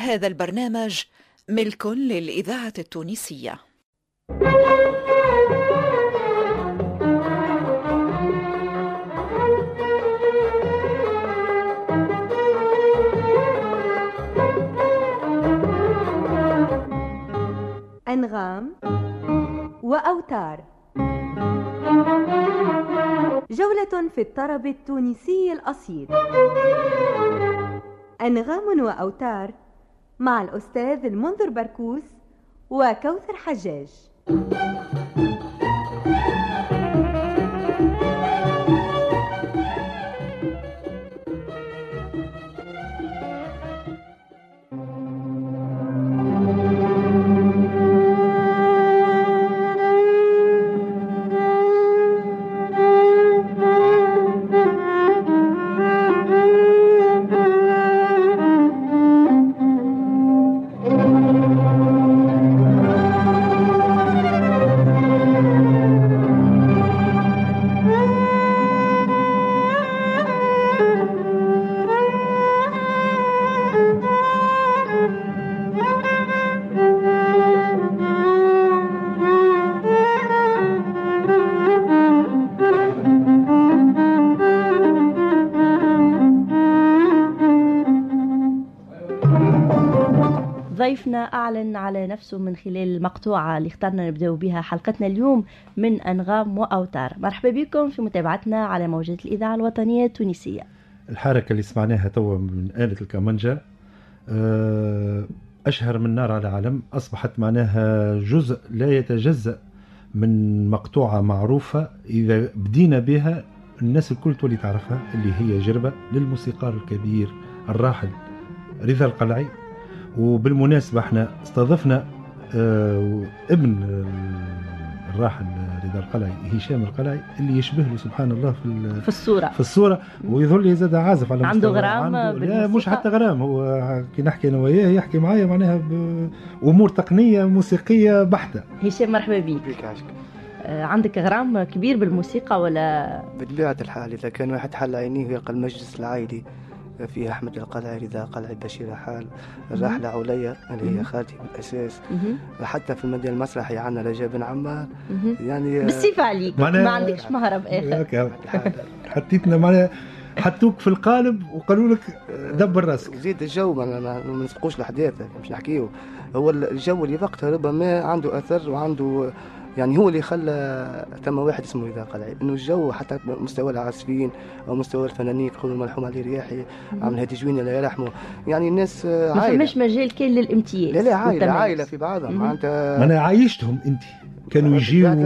هذا البرنامج ملك للإذاعة التونسية. أنغام وأوتار. جولة في الطرب التونسي الأصيل. أنغام وأوتار مع الأستاذ المنذر بركوس وكوثر حجاج. ضيفنا أعلن على نفسه من خلال المقطوعة اللي اخترنا نبدأ بها حلقتنا اليوم من أنغام وأوتار. مرحبا بكم في متابعتنا على موجات الإذاعة الوطنية التونسية. الحركة اللي سمعناها توا من آلة الكمانجا آه، أشهر من نار على علم أصبحت معناها جزء لا يتجزأ من مقطوعة معروفة. إذا بدينا بها الناس الكل تولي تعرفها اللي هي جربة للموسيقار الكبير الراحل رضا القلعي. وبالمناسبة إحنا استضفنا آه، ابن الراحل رضا القلعي هشام القلعي اللي يشبه له سبحان الله في في الصورة. في الصورة ويظل لي زاد عازف على عنده غرام عنده لا بالموسيقى؟ مش حتى غرام هو كي نحكي أنا وياه يحكي معايا معناها بامور تقنية موسيقية بحتة. هشام مرحبا بك بيك عاشق. آه، عندك غرام كبير بالموسيقى ولا؟ بطبيعة الحال إذا كان واحد حل عينيه ويلقى المجلس العائلي فيه أحمد القلعي رضا قلعي بشير حال الراحلة عليا اللي هي. خالتي بالأساس. حتى في المجال المسرحي عندنا رجاء بن عمار. يعني بالسيف عليك. ما عندكش مهرب آخر. حطيتنا معناها حطوك في القالب وقالوا لك دبر راسك. زيد الجو ما, ما, ما نسبقوش الأحداث مش نحكيه هو الجو اللي وقتها ربما عنده أثر وعنده يعني هو اللي خلى ثم واحد اسمه رضا قلعي إنه الجو حتى مستوى العازفين أو مستوى الفنانين خذوا المرحوم علي رياحي عامل هادي جويني الله يرحمه. يعني الناس آه، ما عائله فماش مجال كان للامتياز. لا لا عائله. عائله في بعضها. معناتها معناها عايشتهم انت. كانوا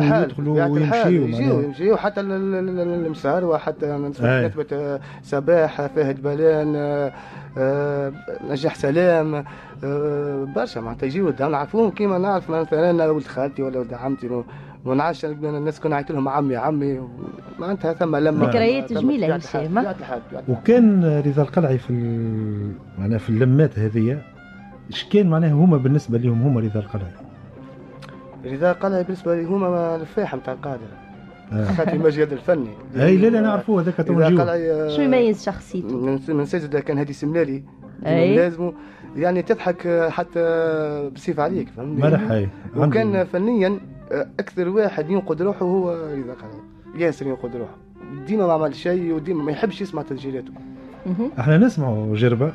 الحال- ويدخلوا يجيوا معناها. يمشيوا حتى ال- ال- ال- المسار حتى أي. نسبة صباح فهد بلان آه، آه، نجاح سلام آه، برشا معناتها يجيوا دا نعرفوهم كيما نعرف مثلا أنا ولد خالتي ولا ولد عمتي و- ونعرفش الناس كنا عيط لهم عمي عمي معناتها ثم لما ذكريات بطبيعة هشام. وكان رضا القلعي في ال- معناها في اللمات هذه إيش كان معناها هما بالنسبة لهم هما رضا القلعي رضا قلعي بالنسبة لي هما الفاحم تاع القادر آه. حتى في المجال الفني. إي لا لا نعرفوه هذاك تو رضا نجيو قلعي آه، شو يميز شخصيته؟ من من سجدة كان هادي سملالي. لازم يعني تضحك حتى بسيف عليك فهمني؟ مرح هاي وكان فنيا أكثر واحد ينقد روحه هو رضا قلعي ياسر ينقد روحه. ديما ما عمل شيء وديما ما يحبش يسمع تسجيلاته. إحنا نسمعوا جربة.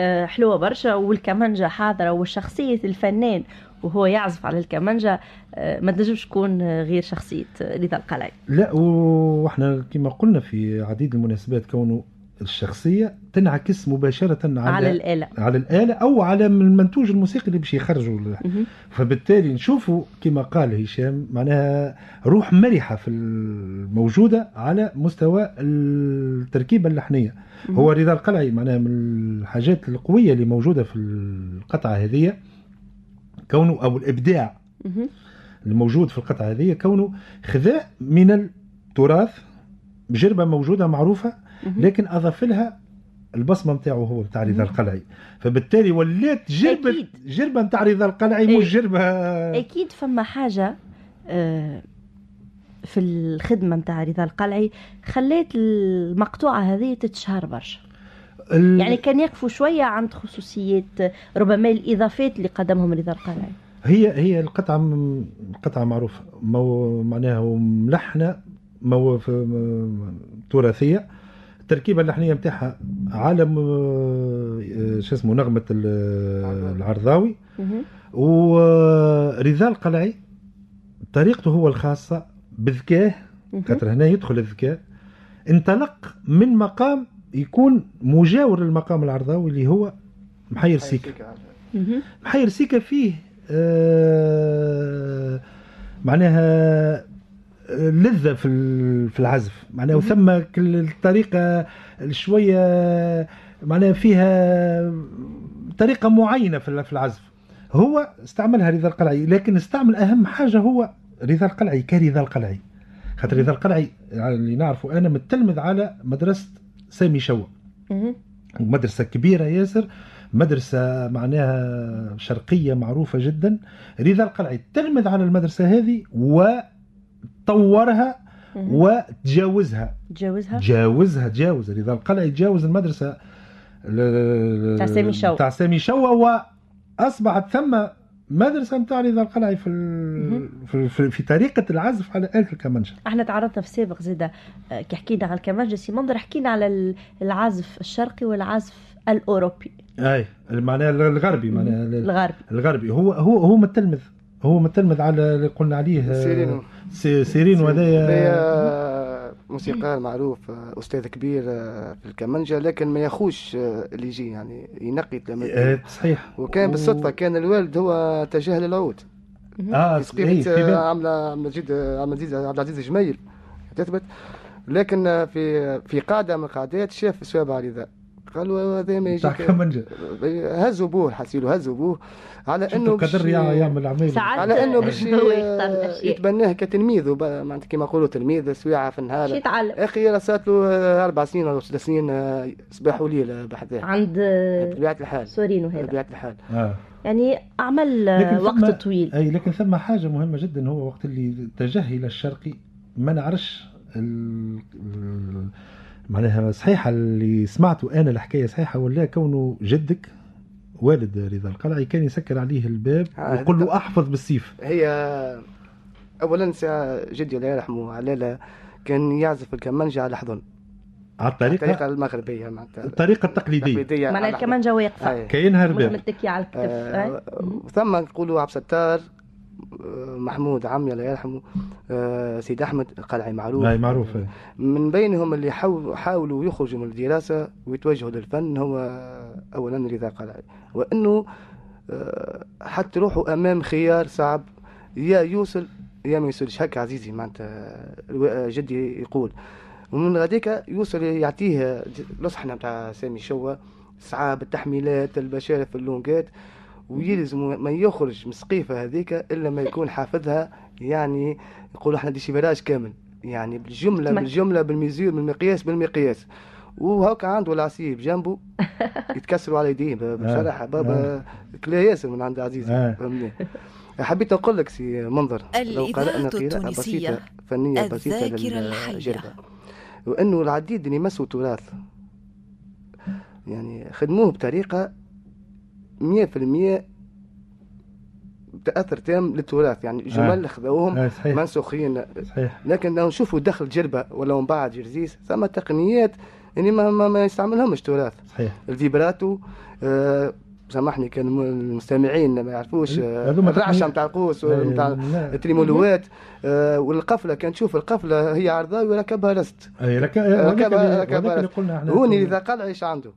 آه، حلوة برشا والكمانجة حاضرة وشخصيه الفنان وهو يعزف على الكمانجة آه، ما تنجمش تكون غير شخصية آه، رضا القلعي. لا وإحنا كما قلنا في عديد المناسبات كونه الشخصية تنعكس مباشرة على على الآلة على الآلة أو على المنتوج الموسيقي اللي باش يخرجوا. فبالتالي نشوفوا كما قال هشام معناها روح مرحة في الموجودة على مستوى التركيبة اللحنية هو رضا القلعي معناها من الحاجات القوية اللي موجودة في القطعة هذه كونه أو الإبداع مهم. الموجود في القطعة هذه كونه خذاء من التراث بجربة موجودة معروفة مهم. لكن أضاف لها البصمة نتاعو هو نتاع رضا القلعي. فبالتالي ولات جربة أكيد. جربة نتاع رضا القلعي إيه. مش جربة أكيد فما حاجة آه، في الخدمة نتاع رضا القلعي خلات المقطوعة هذه تتشهر برشا. ال- يعني كان يقفوا شوية عند خصوصيات ربما الإضافات اللي قدمهم رضا القلعي. هي هي القطعة م- القطعة معروفة. مو معناها ملحنة مو في- التركيبة اللحنية نتاعها على م- آه، شو اسمه نغمة ال- العرضاوي. ورضا القلعي طريقته هو الخاصة بذكاه. خاطر هنا يدخل الذكاء انطلق من مقام يكون مجاور للمقام العرضاوي اللي هو محير سيكا. محير سيكا فيه آه معناها لذة في في العزف. معناها وثم كل الطريقة شوية معناها فيها طريقة معينة في ال- في العزف. هو استعملها رضا القلعي لكن استعمل أهم حاجة هو رضا القلعي كرضا القلعي. خاطر رضا القلعي اللي نعرفه أنا متلمذ على مدرسة سامي شوا مهم. مدرسة كبيرة ياسر مدرسة معناها شرقية معروفة جدا. رضا القلعي تلمذ على المدرسة هذه وطورها مهم. وتجاوزها. تجاوزها؟ تجاوزها تجاوز رضا القلعي تجاوز المدرسة ال- تاع سامي شوا. تاع سامي شوا واصبحت ثم مدرسة نتاع رضا القلعي في. في, في, في طريقة العزف على آلة الكمانجة. إحنا تعرضنا في السابق زاده آه، كي حكينا على الكمانجة. سي منظر حكينا على ال- العزف الشرقي والعزف الأوروبي. أي معناها الغربي معناها الغربي. الغربي. هو هو هو متلمذ. هو متلمذ على اللي قلنا عليه آه، سيرين. هذايا موسيقار معروف أستاذ كبير آه، في الكمانجة لكن ما ياخوش آه، اللي يجي يعني ينقي تلاميذ صحيح. وكان بالصدفة كان الوالد هو اتجه للعود آه في صحيح في سقيفة بال- عامله عبد العزيز عبد العزيز جميل تثبت. لكن آه، في في قاعدة من القعدات شاف سوابع رضا. قالوا هذا ما تاع يجي كمانجة. هزوا بوه حسيلو هزوا بوه على إنه قدر يع- يعمل عمل ساعات على إنه باش يتبناه كتلميذ معناتها كما يقولوا تلميذ سويعة في النهار. يتعلم. أخي راه صارت له آه، أربع سنين ولا ثلاث سنين آه، صباح وليل بحذاه. عند آه، بطبيعه الحال. سورين وهذا بطبيعه الحال. آه. يعني عمل آه، وقت طويل. أي لكن ثم حاجة مهمة جدا هو وقت اللي اتجه إلى الشرقي ما نعرفش ال... ال- معناها صحيحة اللي سمعته أنا الحكاية صحيحة ولا كونه جدك؟ والد رضا القلعي كان يسكر عليه الباب ويقول له أحفظ بالسيف. هي اولا ساعة جدي الله يرحمه علاله كان يعزف الكمانجه على حضن. على الطريقة؟ الطريقة المغربية معناتها. الطريقة التقليدية. التقليدية معناها واقفه أي. كاينها مش رباب متكي على الكتف. آه،. ثم نقولوا عبد الستار محمود عمي الله يرحمه آه، سيد أحمد القلعي معروف. اي معروف. من بينهم اللي حاولوا يخرجوا من الدراسة ويتوجهوا للفن هو اولا رضا قلعي وإنه آه، حتى روحوا أمام خيار صعب يا يوصل يا ما يوصلش. هكا عزيزي معناتها الو- جدي يقول. ومن غاديك يوصل يعطيه لصحنا بتاع سامي شوا صعاب التحميلات البشارة اللونجات. ويلزم ما يخرج من السقيفة هذيك إلا ما يكون حافظها يعني يقولوا إحنا ديشيفراج كامل. يعني بالجملة تمك. بالجملة بالميزور بالمقياس بالمقياس. وهكا عنده العصيب جنبه يتكسروا على يديه بصراحة. بابا كلا ياسر من عند عزيزي آه. فهمني؟ حبيت أقول لك سي منظر لو قرأنا قراءة بسيطة فنية بسيطة. للجربة وأنه العديد اللي يمسوا تراث يعني خدموه بطريقة مية في المية تأثر تام للتراث. يعني جمل آه. خذوهم آه، صحيح. منسوخين. صحيح. لكن لو نشوفوا دخل جربة ولا من بعد جرزيس ثم تقنيات يعني ما ما, ما يستعملهمش تراث. صحيح. الفيبراتو آه سامحني كان الم- المستمعين ما يعرفوش آه الرعشة. نتاع القوس نتاع لا. التريمولوات آه والقفلة. كان تشوف القفلة هي عرضاوي وركبها رست. أي رك... ركبها- ركبها هذاك اللي هوني إذا قلع إيش عنده.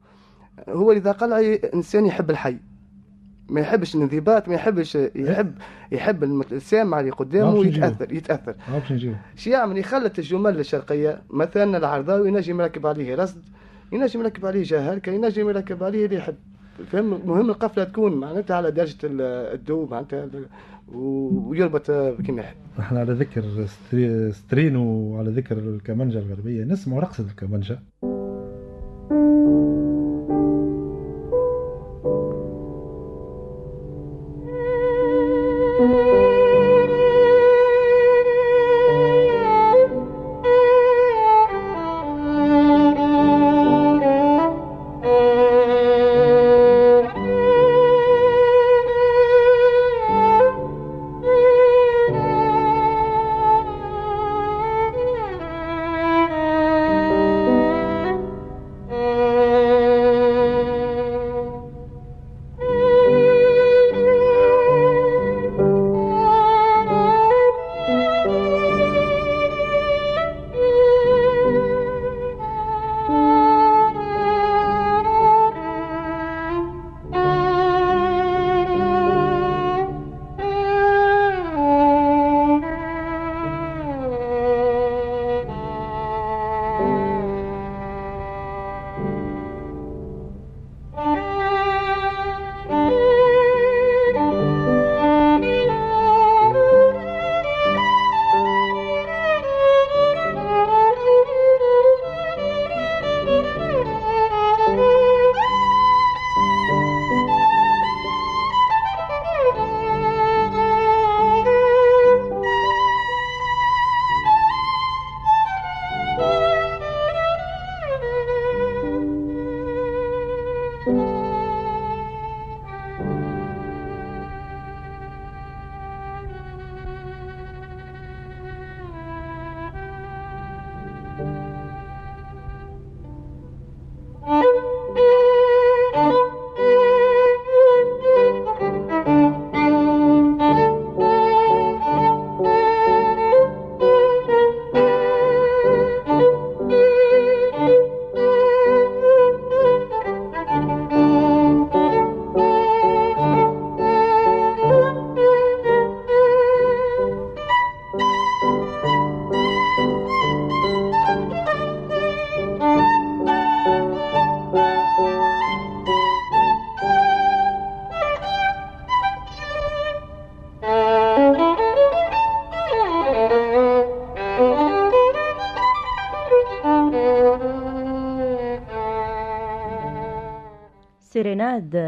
هو إذا قلع إنسان يحب الحي. ما يحبش الانضباط ما يحبش يحب يحب الم- السامع اللي قدامه. يتأثر. يتاثر شو يعمل يخلط الجمل الشرقية مثلا العرضاوي ينجم يركب عليه رصد ينجم يركب عليه جهركه ينجم يركب عليه اللي يحب فهم المهم القفلة تكون معناتها على درجة ال- ال do معناتها ويربط كما يحب. إحنا على ذكر ستري... سترين وعلى ذكر الكمانجا الغربية نسمع رقصة الكمانجا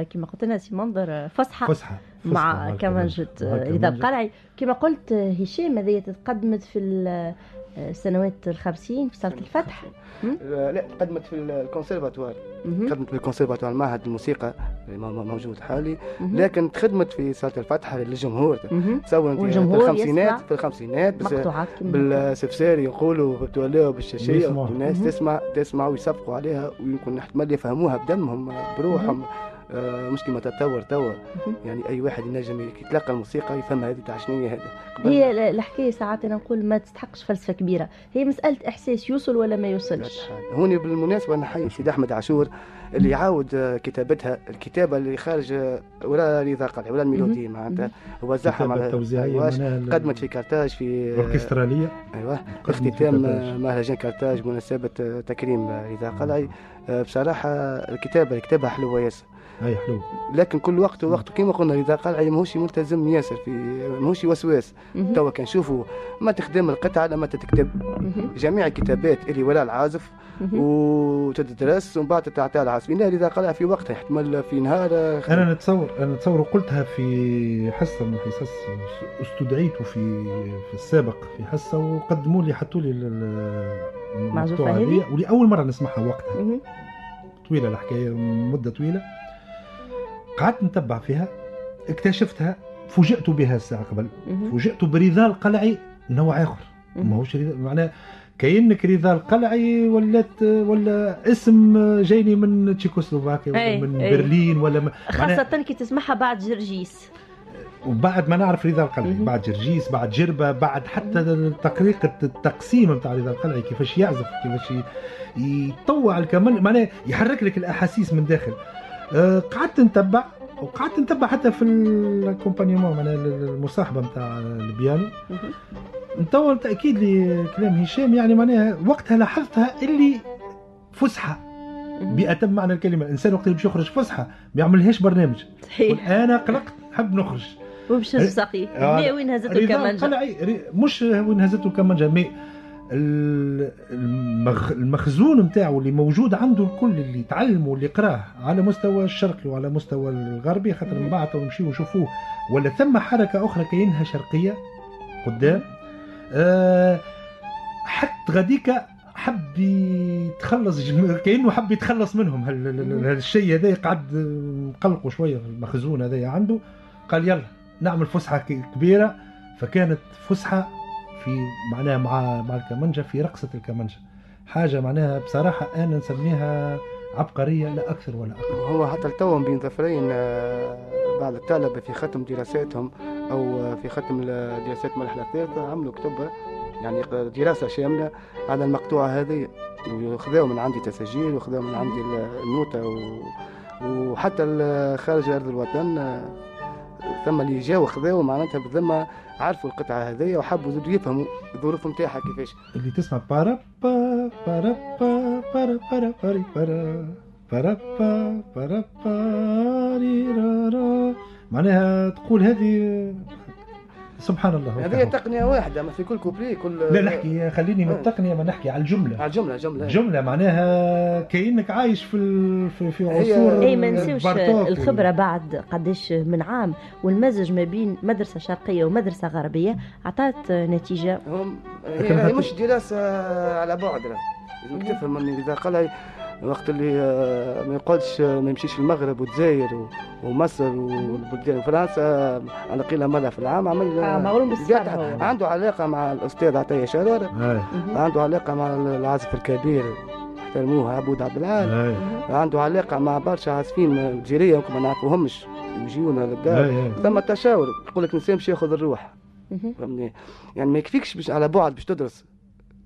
كما قلت لنا سي منظر فصحى فسحه مع كمانجة إذا القلعي كما قلت هشام هذه تقدمت في ال- السنوات الخمسين في صالة الفتح آه، لا قدمت في الكونسيرفاتوار. خدمت في الكونسيرفاتوار معهد الموسيقى موجود حالي. لكن خدمت في صالة الفتح للجمهور. تصور انت في الخمسينات في الخمسينات بالسفساري يقولوا وبالشاشيه ويسمعوا. والناس. تسمع تسمع ويصفقوا عليها ويمكن احتمال يفهموها بدمهم بروحهم آه مش كما تتطور توا. يعني أي واحد ينجم يتلقى الموسيقى يفهمها هذه تاع شنو هي هذا هي ال- الحكاية ساعات أنا نقول ما تستحقش فلسفة كبيرة. هي مسألة إحساس يوصل ولا ما يوصلش. هوني بالمناسبة نحيي سيدي أحمد عاشور اللي يعاود آه، كتابتها الكتابة اللي خارج آه، ولا رضا قلعي ولا الميلودي معناتها. هو زحم على قدمت في كارتاج في آه، الأوركسترالية. أيوه. اختتام كارتاج. آه، مهرجان كارتاج مناسبة آه، تكريم آه، رضا قلعي. آه، بصراحة الكتابة اللي كتبها حلوة ياسر. أي حلو لكن كل وقت ووقت كما قلنا رضا قلعي ماهوش ملتزم ياسر في ماهوش وسواس. توا كنشوفوا ما تخدم القطعة لما تتكتب مهم. جميع الكتابات اللي ولا العازف. وتدرس ومن بعد تعطيها العازفين إذا قالها في وقتها احتمال في نهار أنا نتصور أنا نتصور قلتها في حصة من الحصص أستدعيت في في السابق في حصة وقدموا لي حطوا لي ال- ال- معزوفة المقطوعة هذه؟ ولأول مرة نسمعها وقتها. طويلة الحكاية مدة طويلة قعدت نتبع فيها اكتشفتها فوجئت بها الساعة قبل. فوجئت برضا القلعي نوع آخر ماهوش رضا معناها كأنك رضا القلعي ولات ولا اسم جايني من تشيكوسلوفاكيا ولا أي، من أي. برلين ولا م- معناها خاصة كي تسمعها بعد جرجيس وبعد ما نعرف رضا القلعي. بعد جرجيس بعد جربة بعد حتى طريقة التقسيم نتاع رضا القلعي كيفاش يعزف كيفاش يطوع الكمان معناها يحرك لك الأحاسيس من داخل قعدت نتبع وقعدت نتبع حتى في الكومبانيمون معناها المصاحبة نتاع البيانو. مهم. توا تأكيد لي كلام هشام يعني معناها وقتها لاحظتها اللي فسحة. مهم. بأتم معنى الكلمة الإنسان وقت اللي باش يخرج فسحة ما يعملهاش برنامج. صحيح. أنا قلقت نحب نخرج. ومش ساقي. آه، وين هزته ري- مش وين هزته كمانجا مي. المخزون نتاعو اللي موجود عنده الكل اللي تعلم واللي قراه على مستوى الشرقي وعلى مستوى الغربي خاطر من بعد نمشيو نشوفوه. ولا ثم حركة أخرى كاينها شرقية قدام. أه حتى غاديك حب يتخلص كأنه حب يتخلص منهم. هال- هال- هال- هالشيء هذا قعد مقلقه شوية المخزون هذا عنده. قال يلا نعمل فسحة كبيرة. فكانت فسحة في معناها مع مع الكمانجة في رقصة الكمانجة حاجة معناها بصراحة أنا نسميها عبقرية لا أكثر ولا أقل هو حتى التوم بين ظفرين آه، بعض الطلبة في ختم دراساتهم آه، في ختم دراسات المرحلة الثالثة عملوا كتب يعني دراسة شاملة على المقطوعة هذه وخذاو من عندي تسجيل وخذاو من عندي ال- النوتة. وحتى خارج أرض الوطن آه، ثم اللي جاوا خذاو معناتها بالذمة عرفوا القطعة هذه وحبوا زادوا يفهموا الظروف نتاعها كيفاش. اللي تسمع بارا با بارا با بارا بارا بارا بارا با بارا باري را را. معناها تقول هذه سبحان الله هذه تقنية واحدة ما في كل كوبلي كل لا نحكي خليني من التقنية ما نحكي على الجملة. على الجملة جملة جملة معناها كأنك عايش في ال... في, في هي- عصور اي ما نسيوش الخبرة بعد قداش من عام والمزج ما بين مدرسة شرقية ومدرسة غربية عطات نتيجة. هم هي, هي مش دراسة على بعد راه لازمك تفهم إذا قال وقت اللي آه، ما يقعدش آه، ما يمشيش المغرب والجزائر و- ومصر والبلدان فرنسا على قيل مرة في العام عمل آه،. عنده علاقة مع الأستاذ عطية شرارة هاي. مهم. عنده علاقة مع العازف الكبير احترموه عبود عبد العال. عنده علاقة مع برشا عازفين يمكن ما نعرفوهمش يجيونا للدار ثم تشاور يقول لك الانسان باش ياخذ الروح. فهمني؟ يعني ما يكفيكش باش على بعد باش تدرس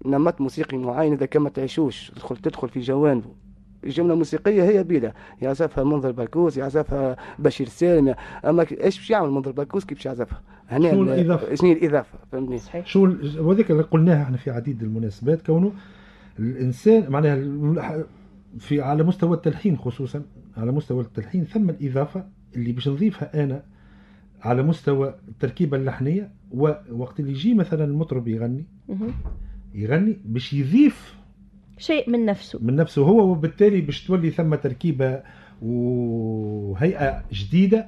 نمط موسيقي معين إذا كان ما تعيشوش. تدخل تدخل في جوانبه. الجمله الموسيقيه هي بيدها يعزفها منظر بركوز يعزفها بشير سالم. أما إيش باش يعمل منظر بركوز كيف باش يعزفها هنا شنو ال- الإضافة؟ شنو الإضافة؟ فهمني صحيح. شو ال- وذاك اللي قلناها إحنا في عديد المناسبات كونه الإنسان معناها في على مستوى التلحين خصوصا على مستوى التلحين ثم الإضافة اللي باش نضيفها أنا على مستوى التركيبة اللحنية ووقت اللي يجي مثلا المطرب يغني. يغني باش يضيف شيء من نفسه. من نفسه. هو وبالتالي باش تولي ثم تركيبة وهيئة جديدة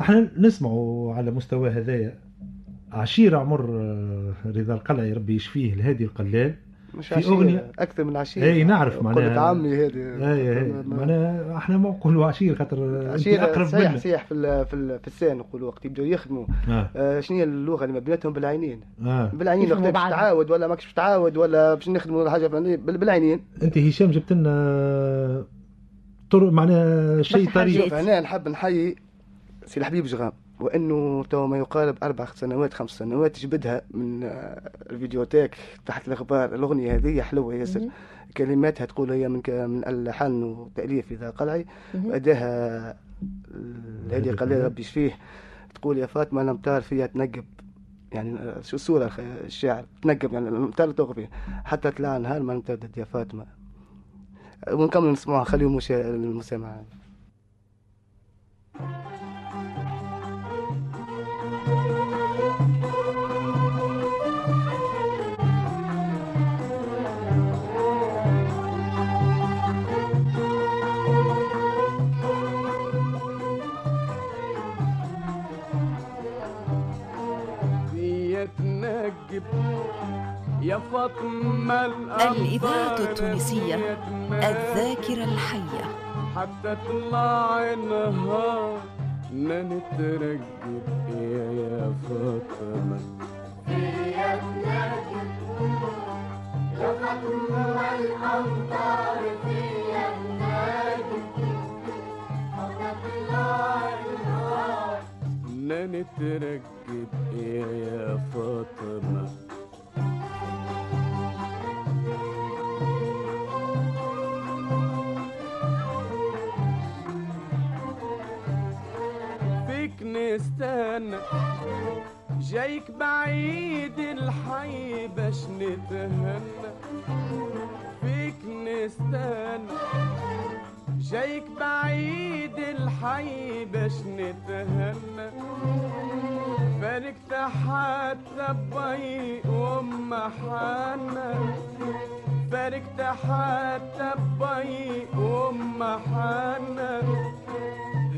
إحنا نسمعوا على مستوى هذايا عشير عمر آه، رضا القلعي ربي يشفيه الهادي القلال. مش في عشية أغنية. أكثر من عشية اي نعرف قلت معناها عمي هذه اي اي معناها إحنا ما نقولوا عشير خاطر عشية اقرب صحيح صحيح في ال- في ال- في السان نقولوا وقت يبداو يخدموا. آه. آه شنو هي اللغة اللي ما بيناتهم؟ بالعينين. آه. بالعينين وقت باش. تعاود ولا ماكش باش تعاود ولا باش نخدموا حاجة بالعينين. أنت هشام جبت لنا طرق معناها شيء طريق. شوف هنا نحب نحيي سي الحبيب جغام. وإنه تو ما يقارب أربع سنوات خمس سنوات جبدها من آه، ال vidéothèque تحت الأخبار. الأغنية هذه حلوة ياسر. كلماتها تقول هي من من الحان وتأليف رضا قلعي. اداها الهادي قلال ربي يشفيه تقول يا فاطمة الامطار فيها تنقب. يعني آه، شو الصورة الشاعر؟ تنقب يعني الامطار تغفي حتى طلع نهار ما امتدت يا فاطمة. ونكمل نسمعها. خليهم المسامعه الإذاعة التونسية الذاكرة الحية. حتى طلع النهار ما نترقب إيه يا فاطمة؟ إيه يا بلادي الأمطار فيا بلادي حتى طلع نترقب جايك بعيد الحي باش نتهنى فيك نستنى جايك بعيد الحي باش نتهنى فارقت حتى بي وأم حنا فارقت حتى بي وأم حنا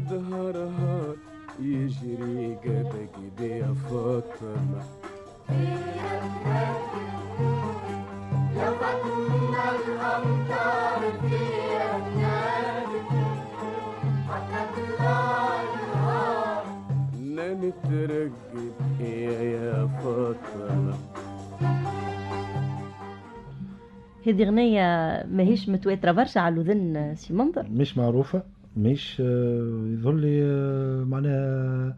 ودهرها يجري قدك يا فاطمة لا نترقب يا يا فاطمة هذه أغنية ماهيش متواترة برشا على الأذن سي منظر. مش معروفة. مش آه، يظهر لي آه، معناها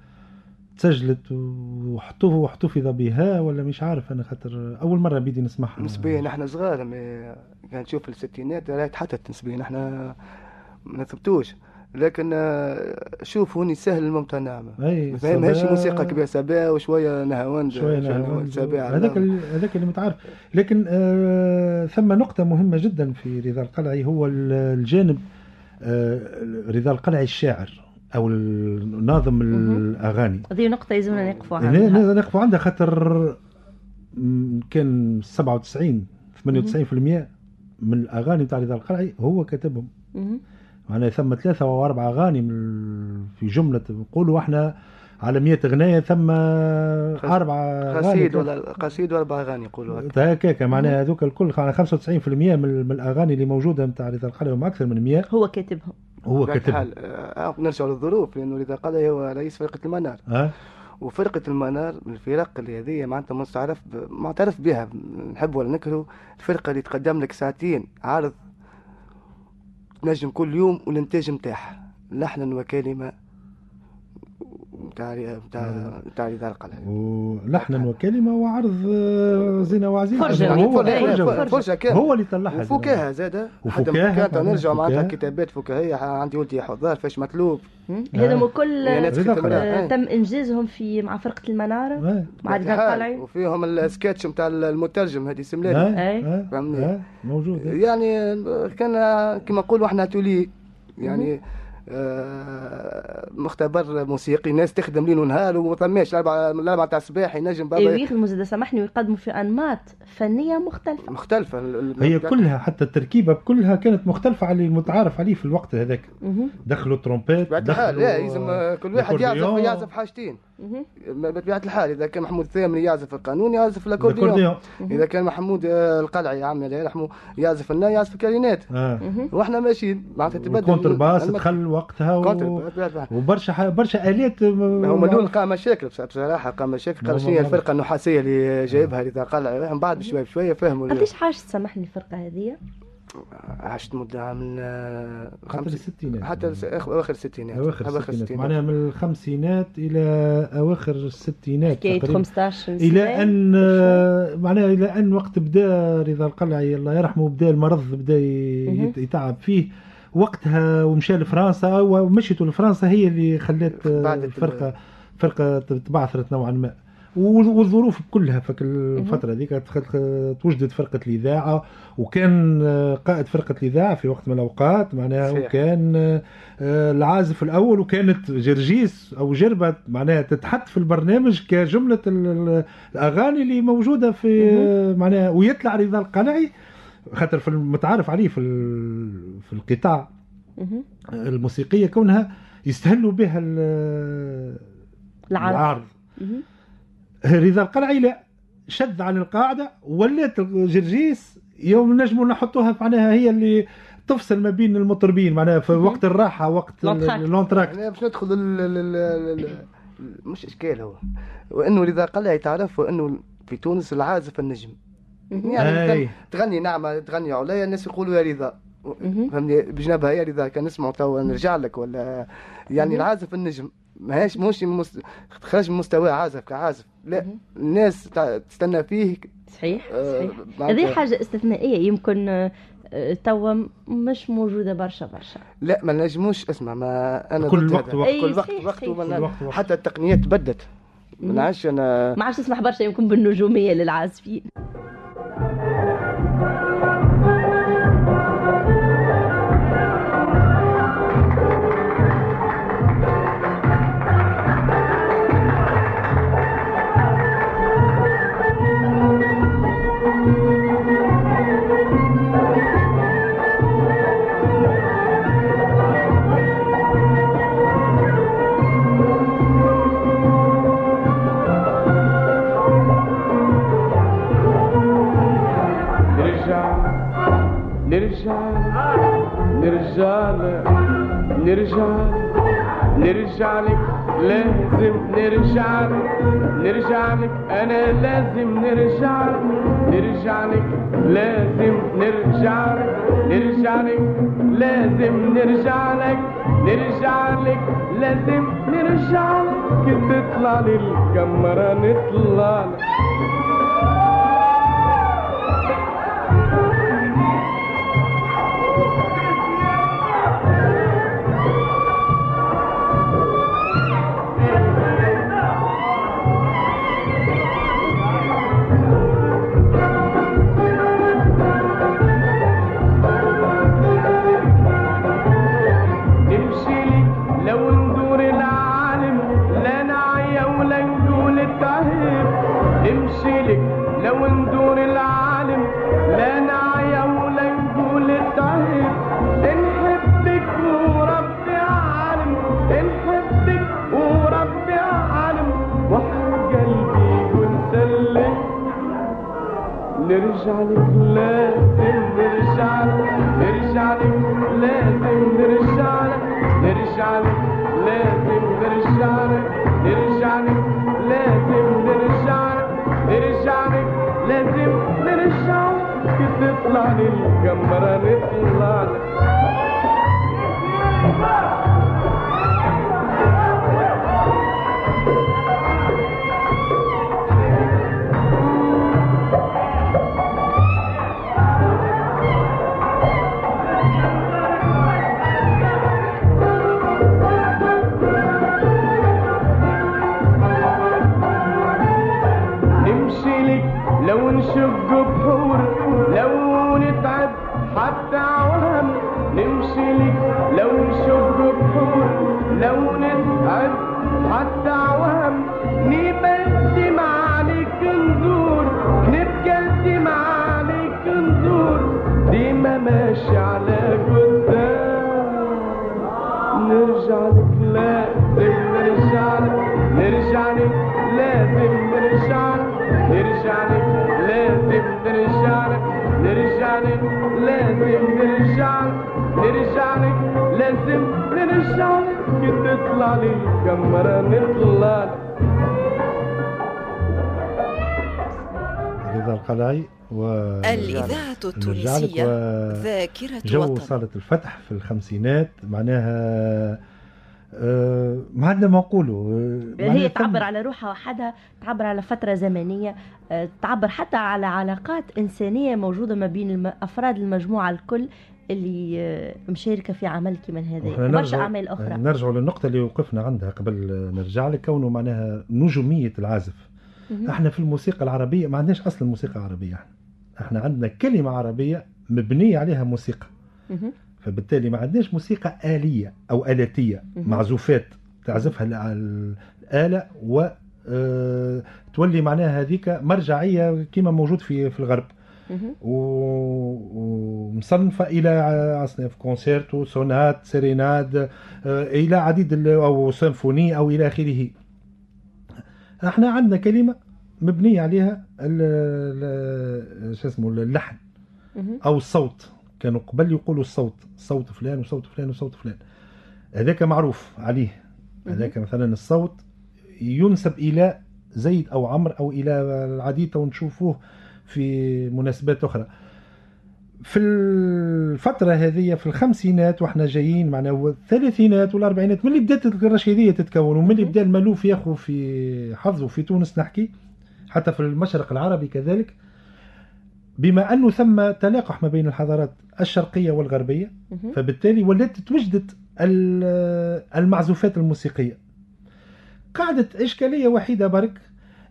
تسجلت وحطوه واحتفظ بها ولا مش عارف أنا خاطر أول مرة بدي نسمعها. نسبيا نحن صغار ما كان تشوف الستينات راهي تحطت نسبيا نحن ما نثبتوش. لكن آه، شوف هوني سهل الممتنع. أي ما ماهيش موسيقى كبيرة سبا وشوية نهاوند شوية نهار سبا هذاك هذاك اللي متعرف لكن آه ثم نقطة مهمة جدا في رضا القلعي هو ال- الجانب آه رضا القلعي الشاعر أو ال- ناظم مهم. الأغاني هذه نقطة يلزمنا نقفوا ن- عندها نقفوا عندها خاطر كان 97 98% من الأغاني بتاع رضا القلعي هو كاتبهم مهم. معناها ثم أربع أغاني من ال- في جملة نقولوا إحنا على 100 أغنية ثم أربعة أغاني. قصيد ولا قصيد ولا أغاني يقولوا هكا. هكاك معناها هذوك الكل على 95% من, من الأغاني اللي موجودة نتاع رضا القلعي وما أكثر من 100 هو كاتبهم. هو كاتبهم. الحال آه، نرجع للظروف لأنه اذا قال هو رئيس فرقة المنار. ها؟ وفرقة المنار من الفرق اللي هذه معناتها مستعرف معترف بها نحب ولا نكره الفرقة اللي تقدم لك ساعتين عرض تنجم كل يوم والإنتاج نتاعها لحنا وكلمة نتاع نتاع نتاع رضا القلعي ولحنا وكلمة وعرض آه، زينة وعزيز فرجة. يعني هو فرجة. كامل هو اللي طلعها وفكاهة زادة كانت طبعاً، نرجع معناتها. كتابات فكاهية عندي ولدي حضار فاش مطلوب. آه. هذم كل. آه، آه. تم إنجازهم في مع فرقة المنارة آه. مع رضا القلعي وفيهم السكتش نتاع المترجم هذه آه. سملاني. آه. فهمني. آه. موجود يعني كان كما نقولوا إحنا تولي يعني آه مختبر موسيقي ناس تخدم ليل ونهار وما ثماش الاربع الاربع تاع الصباح ينجم بابا أيوه يخدموا زاد سامحني ويقدموا في أنماط فنية مختلفة مختلفة ال- ال- هي كلها حتى التركيبة كلها كانت مختلفة على المتعارف عليه في الوقت هذاك. دخلوا ترومبيت دخلوا لا لازم آه، كل واحد يعزف. يعزف حاجتين مهم. بطبيعة الحال إذا كان محمود الثامري يعزف القانون يعزف الأكورديون. الأكورديون. إذا كان محمود آه، القلعي يا عمي الله يرحمه يعزف النا يعزف ال clarinette آه. وإحنا ماشيين معناتها تبدل ال contrebasse دخل وقتها و... وبرشا ح... برشا آلات هما الأول قام مشاكل بص- بصراحة قام مشاكل قال شنو الفرقة النحاسية اللي جايبها رضا قلعي من بعد بشويه بشويه فهموا ال- قديش حاجة سامحني الفرقة هذه؟ عشت مدة من آه، حتى خمس الستينات. حتى أواخر الستينات. أواخر الستينات. معناها من الخمسينات إلى أواخر الستينات حكاية تقريبا. 15 سنة. إلى أن آه، معناها إلى أن وقت بدا رضا القلعي الله يرحمه بدا المرض بدا. يتعب فيه. وقتها ومشى لفرنسا ومشيته لفرنسا هي اللي آه، ال- الفرقه فرقة تبعثرت نوعا ما. والظروف كلها فك الفترة ذيك تخل- توجدت فرقة الإذاعة وكان آه، قائد فرقة الإذاعة في وقت من الأوقات معناها صحيح. وكان آه، العازف الأول وكانت جرجيس أو جربة معناها تتحط في البرنامج كجملة ال- ال- الأغاني اللي موجودة في آه، معناها ويطلع رضا القلعي خاطر في المتعارف عليه في في القطاع مهم. الموسيقية كونها يستهلوا بها ال- العرض العرض. رضا القلعي لا شد عن القاعدة ولات جرجيس يوم نجموا نحطوها معناها هي اللي تفصل ما بين المطربين معناها في. وقت الراحة وقت l'entracte. يعني باش ندخل ال- ال- ال- ال- ال- مش إشكال هو وإنه رضا قلعي تعرف وإنه في تونس العازف النجم. يعني أي. تغني- تغني نعمة تغني عليا الناس يقولوا يا رضا. فهمني بجنبها يا رضا كان نسمعوا توا نرجع لك ولا يعني. العازف النجم ماهيش مش مست... خرج من مستوى عازف كعازف لا. الناس تستنى فيه صحيح آه، صحيح هذه حاجة استثنائية يمكن آه، آه، توا مش موجودة برشا برشا لا ما نجموش اسمع ما أنا كل وقت. وقت. أي كل وقت صحيح، وقت وقت وقت. حتى التقنيات تبدت ما. نعرفش أنا ما عادش تسمح برشا يمكن بالنجومية للعازفين نرجع لك لازم نرجع لك تطلع للكاميرا نطلع لك. لك تطلع للكاميرا نطلع لك تطلع لي نطلع رضا القلعي و الإذاعة التونسية و- ذاكرة جو وطن صالة الفتح في الخمسينات معناها آه، ما عندنا ما نقولوا آه، هي تعبر على روحها وحدها تعبر على فترة زمنية آه، تعبر حتى على علاقات إنسانية موجودة ما بين الم- أفراد المجموعة الكل. اللي آه، مشاركة في عمل كما هذا. وإحنا وبرشا نرجعوا- أعمال أخرى. نرجعوا للنقطة اللي وقفنا عندها قبل آه، نرجع لك كونه معناها نجومية العازف. إحنا في الموسيقى العربية ما عندناش أصلا موسيقى عربية. إحنا إحنا عندنا كلمة عربية مبنية عليها موسيقى. فبالتالي ما عندناش موسيقى آلية أو آلاتية. معزوفات تعزفها الآلة و آه، تولي معناها هذيك مرجعية كما موجود في في الغرب. مهم. و- ومصنفة إلى أصناف concerto sonate sérénade آه، إلى عديد أو symphonie أو إلى آخره. إحنا عندنا كلمة مبنية عليها ال- ال- شو اسمه اللحن. أو الصوت. كانوا قبل يقولوا الصوت صوت فلان وصوت فلان وصوت فلان. هذاك معروف عليه. هذاك مثلا الصوت ينسب إلى زيد أو عمرو أو إلى العديد ونشوفوه في مناسبات أخرى. في الفترة هذه في الخمسينات وإحنا جايين معنا الثلاثينات والأربعينات من اللي بدات الرشيدية تتكون ومن اللي بدأ الملوف ياخذ في حظه في تونس نحكي حتى في المشرق العربي كذلك. بما أنه ثم تلاقح ما بين الحضارات الشرقية والغربية مهم. فبالتالي ولات توجدت ال- المعزوفات الموسيقية. قعدت إشكالية وحيدة برك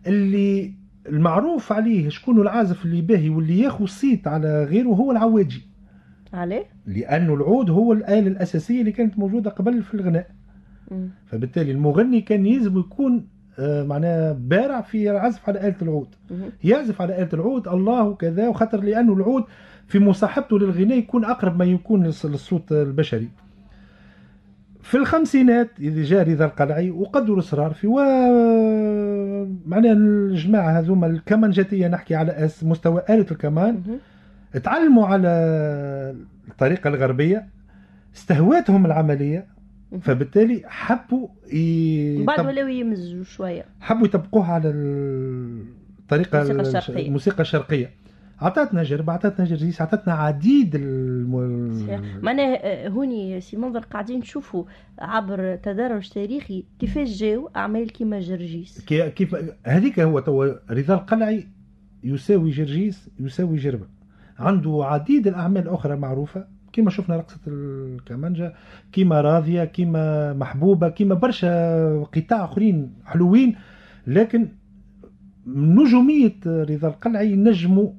اللي المعروف عليه شكون العازف اللي باهي واللي ياخذ صيت على غيره هو العواجي. عليه؟ لأنه العود هو الآلة الأساسية اللي كانت موجودة قبل في الغناء. مم. فبالتالي المغني كان يلزم يكون آه، معناه بارع في العزف على آلة العود. مهم. يعزف على آلة العود الله وكذا وخاطر لأنه العود في مصاحبته للغناء يكون أقرب ما يكون للص- للصوت البشري. في الخمسينات جاء رضا القلعي وقدروا إصرار في و معناها الجماعة هذوما الكمانجاتية نحكي على أس مستوى آلة الكمان. تعلموا على الطريقة الغربية استهواتهم العملية مهم. فبالتالي حبوا ي... بعد طب- ولاو يمزجوا شوية حبوا يطبقوها على الطريقة الموسيقى الش- الشرقية. الموسيقى الشرقية عطاتنا جرب عطاتنا جرجيس عطاتنا عديد الم... معناه آه، هوني سي منظر قاعدين نشوفوا عبر تدرج تاريخي كيفاش جاو أعمال كيما جرجيس. كي- كيف هذيك هو توا رضا القلعي يساوي جرجيس يساوي جربة. عنده عديد الأعمال أخرى معروفة كما شفنا رقصة الكمانجا كما راضية كما محبوبة كما برشا قطاع آخرين حلوين لكن نجومية رضا القلعي نجموا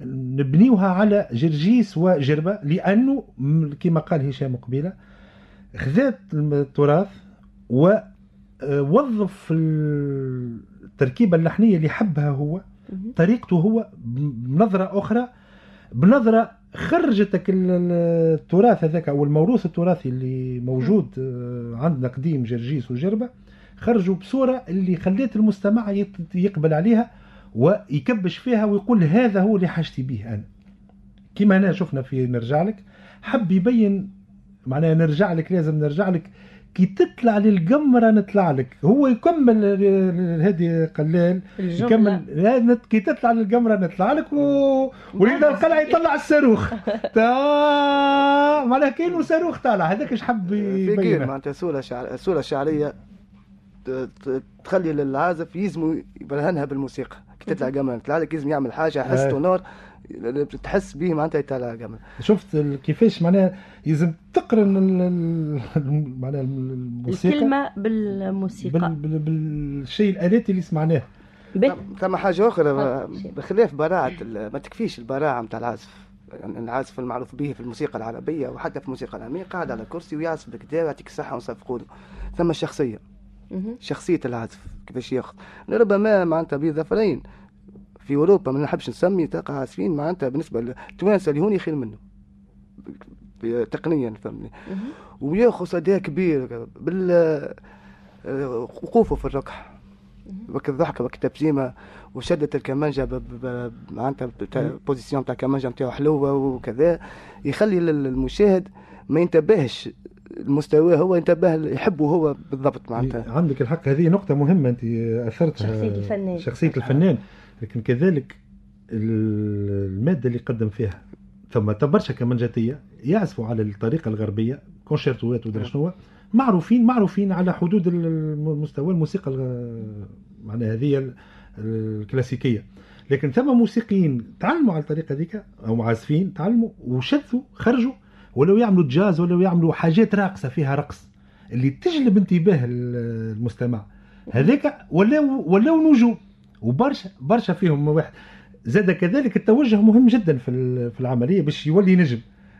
نبنيوها على جرجيس وجربة لأنه م- كما قال هشام قبيلة خذات التراث ووظف التركيبة اللحنية اللي حبها هو. طريقته هو بنظرة أخرى بنظرة خرجتك ال- ال- التراث هذاك أو الموروث التراثي اللي موجود آه، عندنا قديم جرجيس وجربة خرجوا بصورة اللي خلت المستمع يقبل عليها ويكبش فيها ويقول هذا هو اللي حاجتي به أنا. كما أنا شفنا في نرجع لك حب يبين معناها نرجع لك لازم نرجع لك. كي تطلع للقمرة نطلع لك. هو يكمل هذه قلال يكمل. لا، نت- كي تطلع للقمرة نطلع لك و... ولينا القلعة يطلع الصاروخ. تا معناها كاين صاروخ طالع. هذاك إيش حب يبين معناتها سوره شعر... السوره الشعريه ت- ت- تخلي للعازف يلزموا يبرهنها بالموسيقى. تطلع قمر تطلع لك لازم يعمل حاجة يحس آه. تونور تحس به معناتها يطلع قمر شفت كيفاش معناها لازم تقرن ال- ال- معناها الموسيقى؟ الكلمة بالموسيقى. بال... بال... بالشيء الالاتي اللي سمعناه. ثم حاجة أخرى. بخلاف براعه ما تكفيش البراعه نتاع العازف. يعني العازف المعروف به في الموسيقى العربية وحتى في الموسيقى الامريكيه قاعد على كرسي ويعزف بكدا ويعطيك الصحه ونصفقوا له ثم الشخصية. شخصية العازف كيفاش ياخذ؟ ربما معناتها بظفرين في أوروبا ما نحبش نسمي تلقى عازفين معناتها بالنسبة للتوانسه اللي هوني خير منه. تقنيا فهمني. وياخذ صدى كبير بال آه، وقوفه في الركح وقت الضحكة وقت التبسيمة. وشدة الكمانجة ب- ب- ب- معناتها بتا- بوزيسيون تاع الكمانجة نتاعو حلوة وكذا. يخلي المشاهد ما ينتبهش المستوى هو ينتبه يحبه هو بالضبط معناتها. عندك الحق. هذه نقطة مهمة أنت أثرتها. شخصية الفنان. شخصية الفنان. لكن كذلك ال- المادة اللي قدم فيها ثم برشا كمنجاتيه يعزفوا على الطريقة الغربية كونشيرتوات ودرا شنو معروفين معروفين على حدود المستوى الموسيقى معناها هذه ال- الكلاسيكية. لكن ثم موسيقيين تعلموا على الطريقة هذيك أو عازفين تعلموا وشذوا خرجوا ولو يعملوا جاز ولو يعملوا حاجات راقصة فيها رقص اللي تجلب انتباه ال- المستمع. هذاك ولاو ولاو نجوم. وبرشا برشا فيهم واحد. زاد كذلك التوجه مهم جدا في في العملية باش يولي نجم.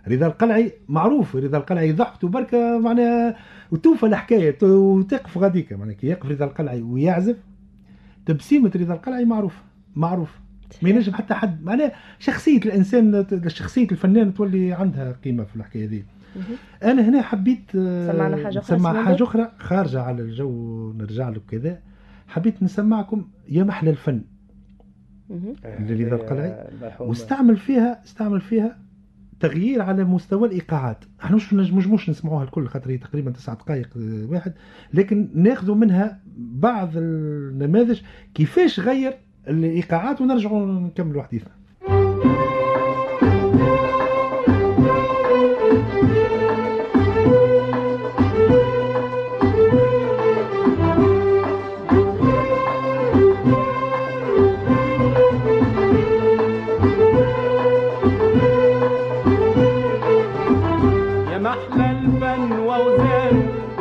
رضا القلعي معروف رضا القلعي ضحكته بركه معناها وتوفى الحكاية ت- وتقف غاديك. معناها كي يقف رضا القلعي ويعزف تبسيمة رضا القلعي معروف معروف. ما ينجم حتى حد معناها شخصية الإنسان شخصيه الفنان تولي عندها قيمة في الحكاية دي أنا هنا حبيت سمعنا حاجة أخرى نسمع سمعنا؟ حاجة أخرى خارجة على الجو نرجع له كذا. حبيت نسمعكم يا محلى الفن. مهم. اللي ذا القلعي. واستعمل فيها استعمل فيها تغيير على مستوى الإيقاعات. إحنا مش نجموش نسمعوها الكل خاطر هي تقريبا تسعة دقائق آه، واحد. لكن ناخذ منها بعض النماذج كيفاش غير الإيقاعات ونرجعوا نكملوا حديثنا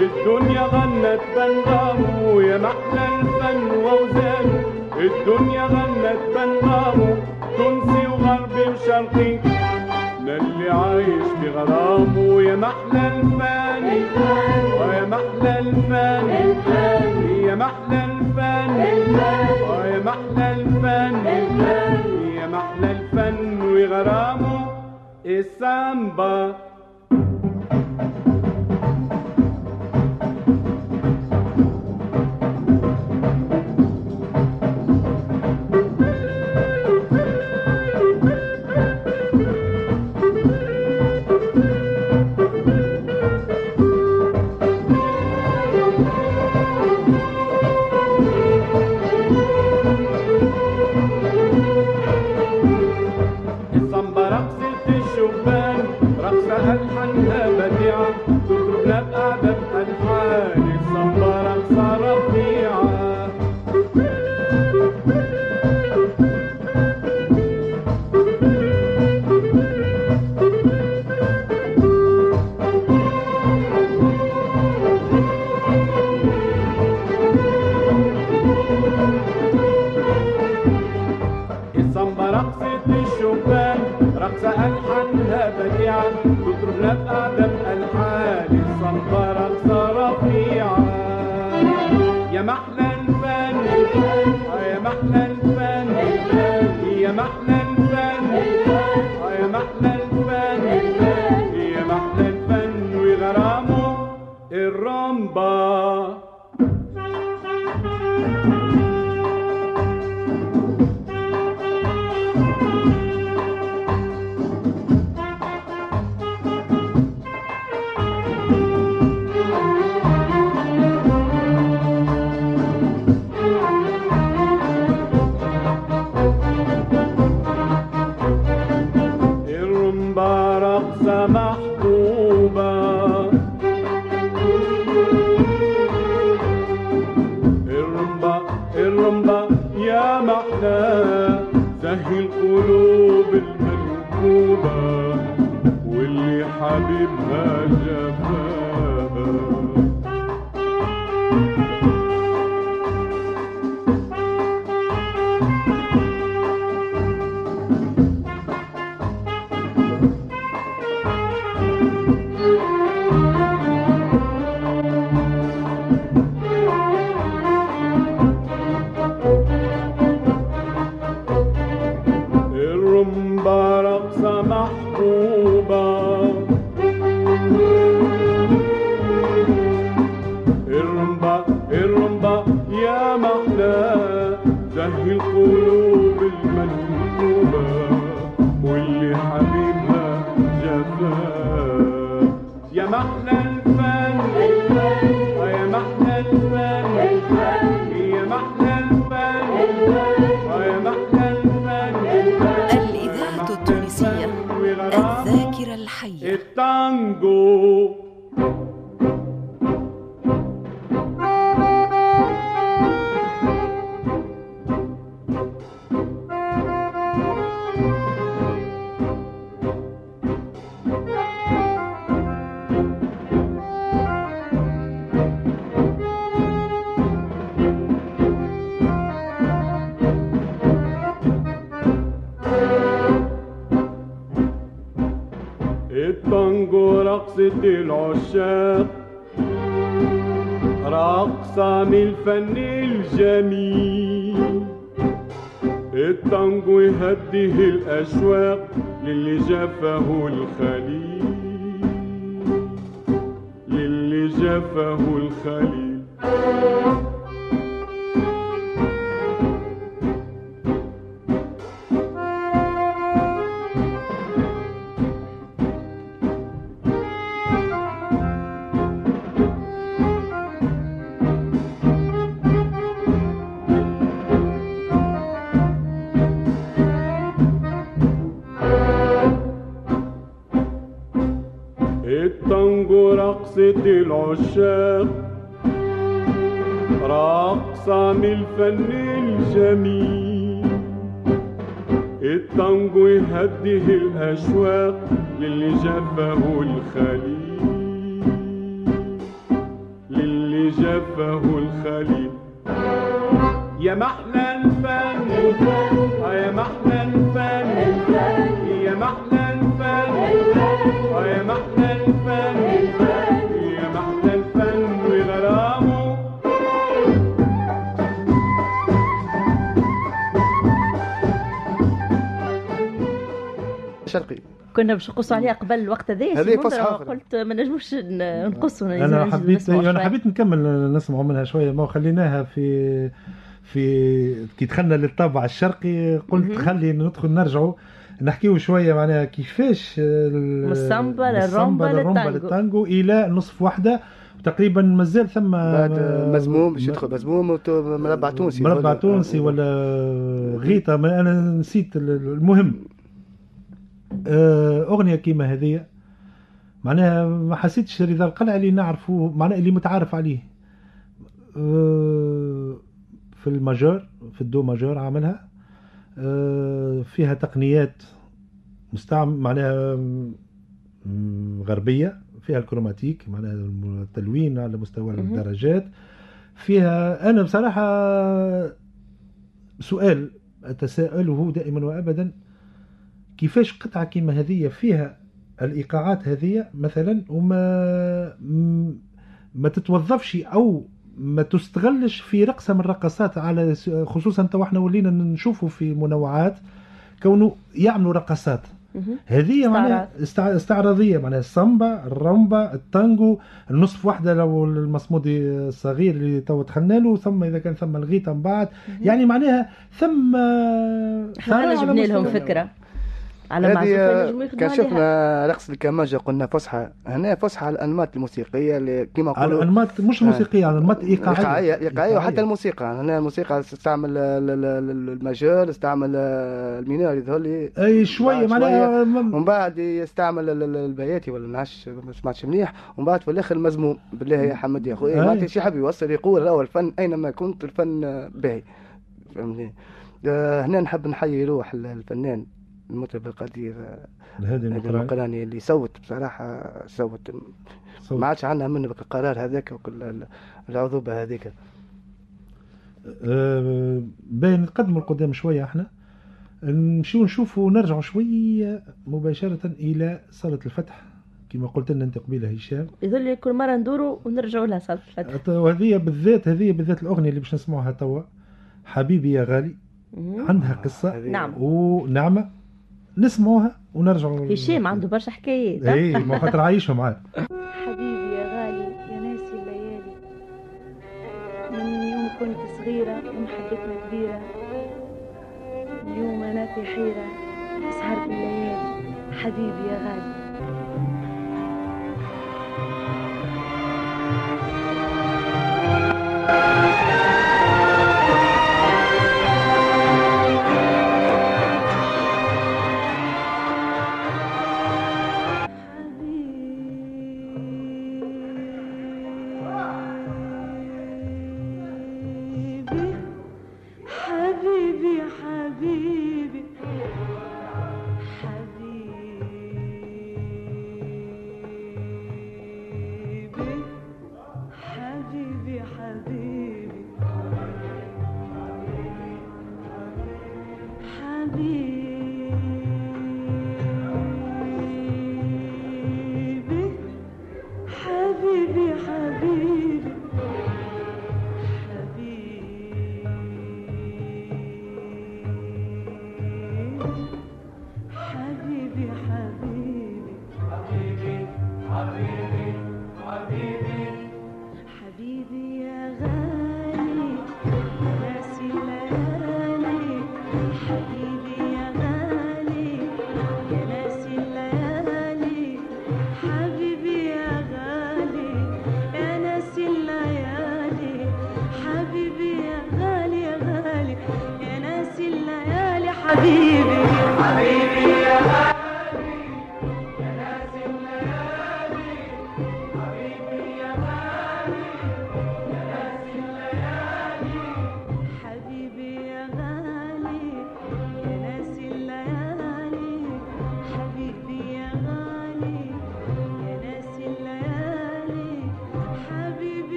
الدنيا غنت بنغامو. يا محلى الفن واوزان الدنيا غنت بنغامو تونسي وغربي وشرقي ده اللي عايش في غرامه يا محلى الفن ويا محلى الفن يا محلى الفن ويا محلى الفن يا محلى الفن وغرامه السامبا. رقصة العشاق رقصة من الفن الجميل. التانجو يهديه الأشواق للي جفه الخليل للي جفه الخليل. يا محلى كنا باش نقصوا عليها قبل الوقت هذا هذه فصحى. قلت ما نجموش نقصوا أنا حبيت أنا. حبيت نكمل نسمعوا منها شوية ما خليناها في في كي دخلنا للطابع الشرقي قلت. خلي ندخل نرجعوا نحكيو شوية معناها كيفاش السامبا للرومبا للرومبا للتانجو. إلى نصف واحدة تقريبا مازال ثم بعد مزموم باش يدخل مزموم مربع تونسي مربع تونسي ولا غيطة ما أنا نسيت ال- المهم أغنية كيما هذه. معناها ما حسيتش رضا القلعة اللي نعرفه معناها اللي متعارف عليه. آه، في الماجور في الدو ماجور عملها. آه، فيها تقنيات مستعمل معناها غربية. فيها الكروماتيك معناها التلوين على مستوى. الدرجات. فيها أنا بصراحة سؤال أتساءله دائما وابدا. كيفاش قطعة كيما هذه فيها الإيقاعات هذه مثلا وما ما تتوظفش أو ما تستغلش في رقصة من الرقصات على خصوصا تو إحنا ولينا نشوفوا في منوعات كونه يعملوا رقصات. هذه معناها استع- استعراضية معناها السامبا الرومبا التانجو النصف واحدة لو المصمودي الصغير اللي تو دخلنا له ثم إذا كان ثم الغيطة من بعد. يعني معناها ثم إحنا جبنا لهم فكرة. على ما هذه ينجموا كان يخدموا عليها شفنا رقص الكمانجة قلنا فسحة هنا فسحة على الأنماط الموسيقية اللي كما نقولوا الأنماط مش موسيقية على انماط إيقاعية. إيقاعية إيقاعية وحتى الموسيقى. هنا الموسيقى تستعمل ال- ال- ال- ال majeur استعمل ال mineur يظهر لي أي شوية بعد معناها ومن بعد يستعمل ال- ال- البياتي ولا نعرش ما سمعتش مليح. ومن بعد في الآخر المزموم بالله يا حمد يا أخوي. أي. معناتها شي حاب يوصل يقول راهو الفن أينما كنت الفن باهي. فهمتني؟ آه، هنا نحب نحيي روح ال- الفنان. المطرب القدير آه، المقرأة المقراني. اللي صوت بصراحة صوت صوت. ما عادش عندنا منه بك القرار هذاك وكل ال- العذوبة هذيك. آه، باين نتقدموا لقدام شوية إحنا. نمشيو نشوفوا نرجعوا شوية مباشرة إلى صالة الفتح. كما قلت لنا أنت قبيلة هشام. يظل لي كل مرة ندوروا ونرجعوا لها صلاه الفتح. وهذه بالذات هذه بالذات الأغنية اللي باش نسمعوها توا. حبيبي يا غالي. عندها قصة. هذه- نعم. ونعمة. نسمعوها ونرجعوا هشام عنده برشا حكايات؟ اي ما خاطر عايشهم معاه. حبيبي يا غالي يا ناسي الليالي. من يوم كنت صغيرة ومحبتنا كبيرة اليوم أنا في حيرة سهرت الليالي. حبيبي يا غالي.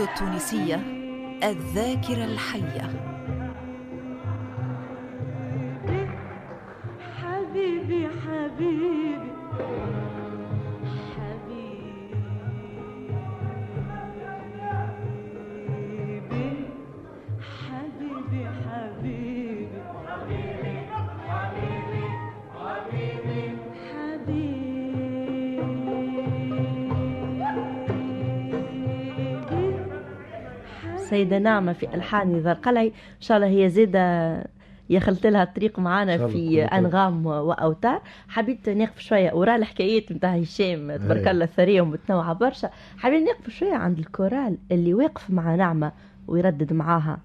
التونسية الذاكرة الحية. سيدة نعمة في ألحان رضا القلعي إن شاء الله هي زيادة يخلت لها الطريق الله في. أنغام وأوتار. حبيت نقف شوية. ورا الحكايات نتاع هشام تبارك أي. الله ثرية ومتنوعة برشا. حبيت نقف شوية عند الكورال اللي واقف مع نعمة ويردد معاها.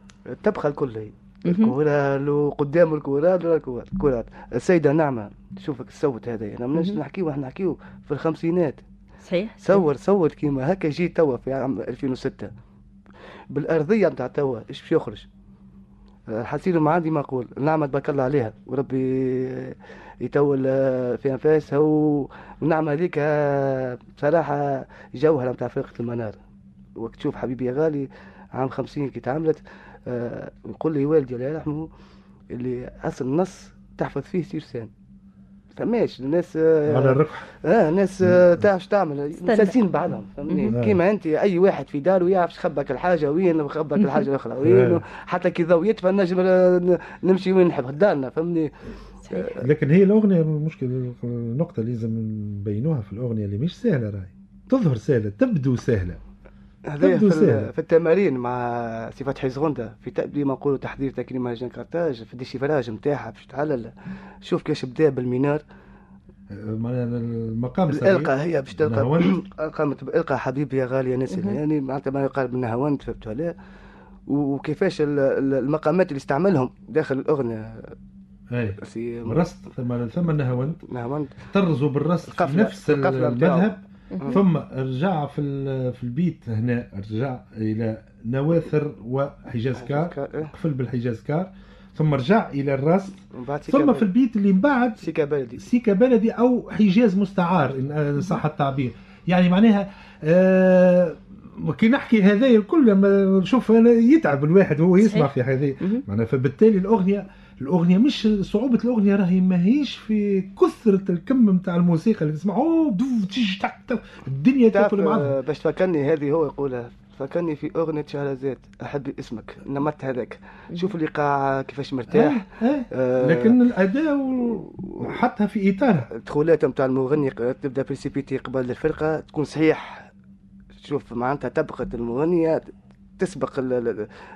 تبقى الكل هي. الكورال وقدام الكورال الكورال؟ السيدة نعمة شوفك الصوت هذا أنا مناش مهم. نحكيو إحنا نحكيو في الخمسينات. صحيح. صور صور كيما هكا. جيت توا في عام 2006 بالأرضية نتاع توا إيش باش يخرج؟ حسين ما أقول نعمة تبارك الله عليها. وربي يطول في أنفاسها و- والنعمة هذيك بصراحة جوهرة نتاع فرقة المنار. وقت تشوف حبيبي يا غالي عام خمسين كي تعملت آه، يقول لي والدي الله يرحمه اللي أصل النص تحفظ فيه سيرسان فماش الناس آه، على الركح. آه ناس آه، تعرف شو تعمل. مسلسين بعضهم فهمني. كيما انت أي واحد في داره يعرف شخبك الحاجة وين وخبك الحاجة الأخرى وين آه. حتى كي ضو يطفى نجم آه، نمشي وين نحب دارنا فهمني صحيح. لكن هي الأغنية المشكلة النقطه اللي لازم نبينوها في الأغنية اللي مش سهلة راهي. تظهر سهلة تبدو سهلة. هذا في, في التمارين مع سي فتحي زغنده في تأدي ما نقولوا تحضير تكريم مهرجان كارتاج في ال déchiffrage نتاعها باش تعلل شوف كيفاش بدأ بال mineur. آه، معناها المقام. الالقى هي باش تلقى. قامت بالقى حبيبي يا غالي يا ناس يعني معناتها ما يقارب من نهاوند فهمت عليه وكيفاش ال- ال- المقامات اللي استعملهم داخل الأغنية؟ أي. رست ثم ثم نهاوند نهاوند طرزوا بالرست في نفس القفلة. المذهب. ثم رجع في في البيت هنا رجع إلى نواثر وحجاز كار إيه. قفل بالحجاز كار ثم رجع إلى سيكا ثم. في البيت اللي من بعد سيكا بلدي سيكا بلدي أو حجاز مستعار ان آه، صح التعبير يعني معناها آه كي نحكي هذا الكل لما نشوف يتعب الواحد وهو يسمع. في مهم. معناها فبالتالي الأغنية الأغنية مش صعوبة الأغنية راهي ماهيش في كثرة الكم نتاع الموسيقى اللي تسمع أوه دوف تش تك تك الدنيا تاكل معها آه، باش تفكرني هذه هو يقولها فكرني في أغنية شهرزاد أحب اسمك النمط هذاك. شوف الإيقاع كيفاش مرتاح. آه آه. آه، لكن الأداء و- حطها في إطارها. الدخولات نتاع المغني تبدأ بريسيبيتي قبل الفرقة تكون صحيح. شوف معناتها تبقى المغنية تسبق ال- ال-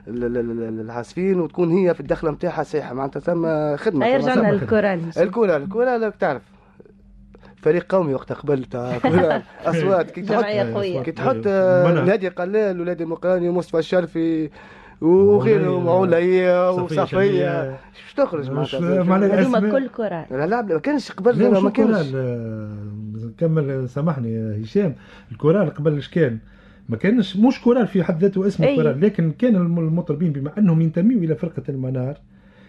ال- ال- ال- العازفين وتكون هي في الدخلة نتاعها صحيحة. معناتها ثم خدمة. هيا ثم رجعنا سامح. للكورال الكورة الكورة لا تعرف. فريق قومي وقتها قبل تاع أصوات. كي تحط كي تحط منى. هادي قلال وهادي مقراني ومصطفى الشرفي وغيرهم وعليا شمية. شو تخرج معناتها؟ هذوما. كل كورال. لا لا ما كانش قبل ما كانش. آه، كمل سامحني يا هشام. الكورال قبل إيش كان ما كانش مش كورال في حد ذاته اسمه أي. كورال لكن كان الم- المطربين بما أنهم ينتميوا إلى فرقة المنار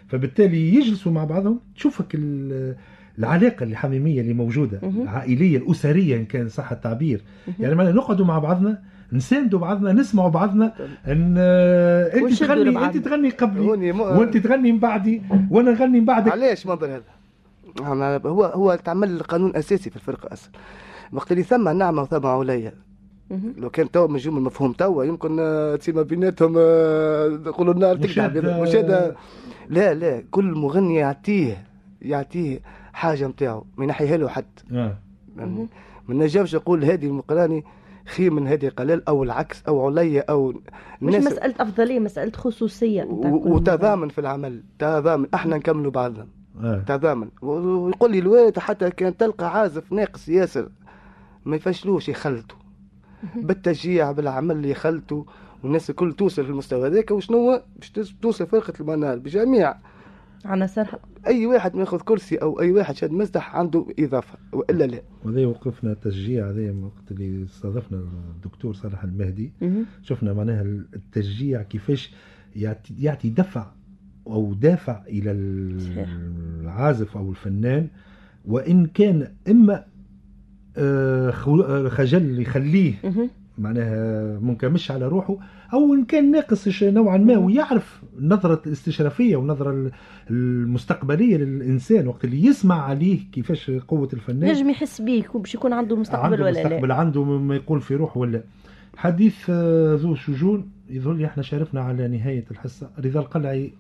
فبالتالي يجلسوا مع بعضهم تشوفك ال- العلاقة الحميمية اللي موجودة مهم. العائلية الأسرية إن كان صح التعبير يعني معنا نقعدوا مع بعضنا نساندوا بعضنا نسمعوا بعضنا ان آه، أنت تغني. أنت تغني قبلي مو- وأنت تغني من بعدي وأنا نغني من بعدك علاش منظر هذا أنا- هو هو تعمل قانون أساسي في الفرقة أصلا وقت اللي ثم نعمه وثم عليا. لو كان تو من جمل مفهوم توا يمكن آه، ما بيناتهم آه، نقولوا النار تقطع مشاد- بين- مشاهدة لا لا كل مغني يعطيه يعطيه حاجة نتاعو ما ينحيها له حد آه. يعني ما نجمش نقول هذه المقراني خير من هذه قلال أو العكس أو عليا أو مش خصوصية. نتاع كل و- وتضامن في العمل تضامن أحنا نكملوا بعضنا. آه. تضامن. ويقول لي الوالد حتى كان تلقى عازف ناقص ياسر ما يفشلوش يخلطوا. بالتشجيع بالعمل اللي يخلطوا والناس الكل توصل في المستوى هذاك. وشنو هو؟ باش توصل فرقة المنال بجميع عناصرها أي واحد ما ياخذ كرسي أو أي واحد شاد مزدح عنده إضافة وإلا لا. وهذا يوقفنا تشجيع هذا وقت اللي استضفنا الدكتور صالح المهدي. شفنا معناها التشجيع كيفاش يعطي, يعطي دفع أو دافع إلى. العازف أو الفنان. وإن كان إما خجل يخليه. معناها منكمش على روحه أو إن كان ناقص نوعا ما ويعرف النظره الاستشرافية والنظره ال- المستقبلية للإنسان وقت اللي يسمع عليه كيفاش قوة الفنان. نجم يحس بيك وباش يكون عنده مستقبل عنده ولا مستقبل لا عنده ما يقول في روحه ولا. حديث آه، ذو شجون يظهر لي إحنا شارفنا على نهاية الحصة. رضا القلعي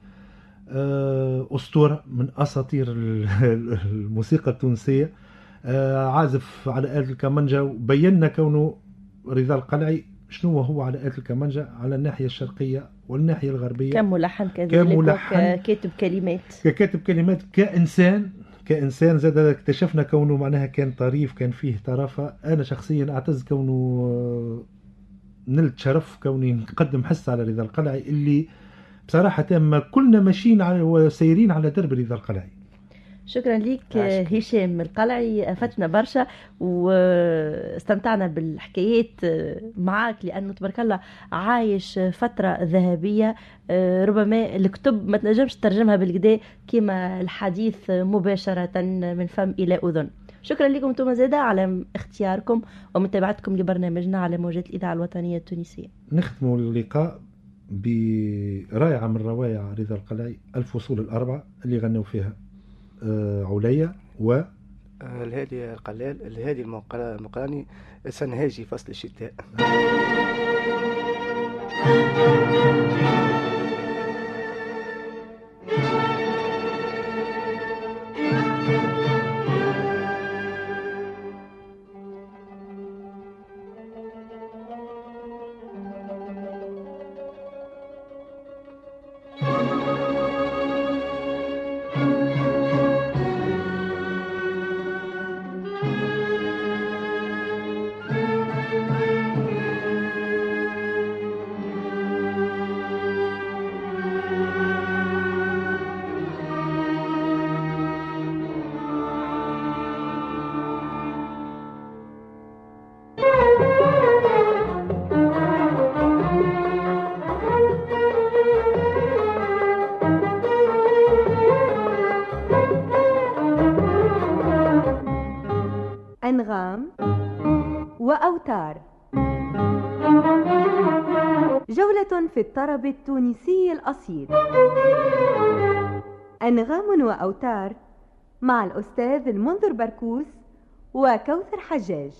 آه، أسطورة من أساطير ال- الموسيقى التونسية. آه، عازف على آلة الكمانجا وبينا كونه رضا القلعي شنو هو على آلة الكمانجا؟ على الناحية الشرقية والناحية الغربية. كملحن كذلك كملحن. وكاتب كلمات. ككاتب كلمات كإنسان. كإنسان زاد اكتشفنا كونه معناها كان طريف كان فيه طرافة. أنا شخصيا أعتز كونه آه، نلت شرف كوني نقدم حصة على رضا القلعي اللي بصراحة تامة كلنا ماشيين على وسيرين على درب رضا القلعي شكرا لك. هشام القلعي. افدتنا برشا واستمتعنا بالحكايات معاك لأنه تبارك الله عايش فترة ذهبية. ربما الكتب ما تنجمش تترجمها بالكدا كما الحديث مباشرة من فم إلى أذن. شكرا لكم أنتم زادة على اختياركم ومتابعتكم لبرنامجنا على موجات الإذاعة الوطنية التونسية. نختم اللقاء برائعة من روائع رضا القلعي الفصول الأربعة اللي غنوا فيها. آه، عليا و الهادي القلال الهادي المقر- المقراني سنهاجي فصل الشتاء. الطرب التونسي الأصيل. أنغام وأوتار مع الأستاذ المنذر بركوس وكوثر حجاج.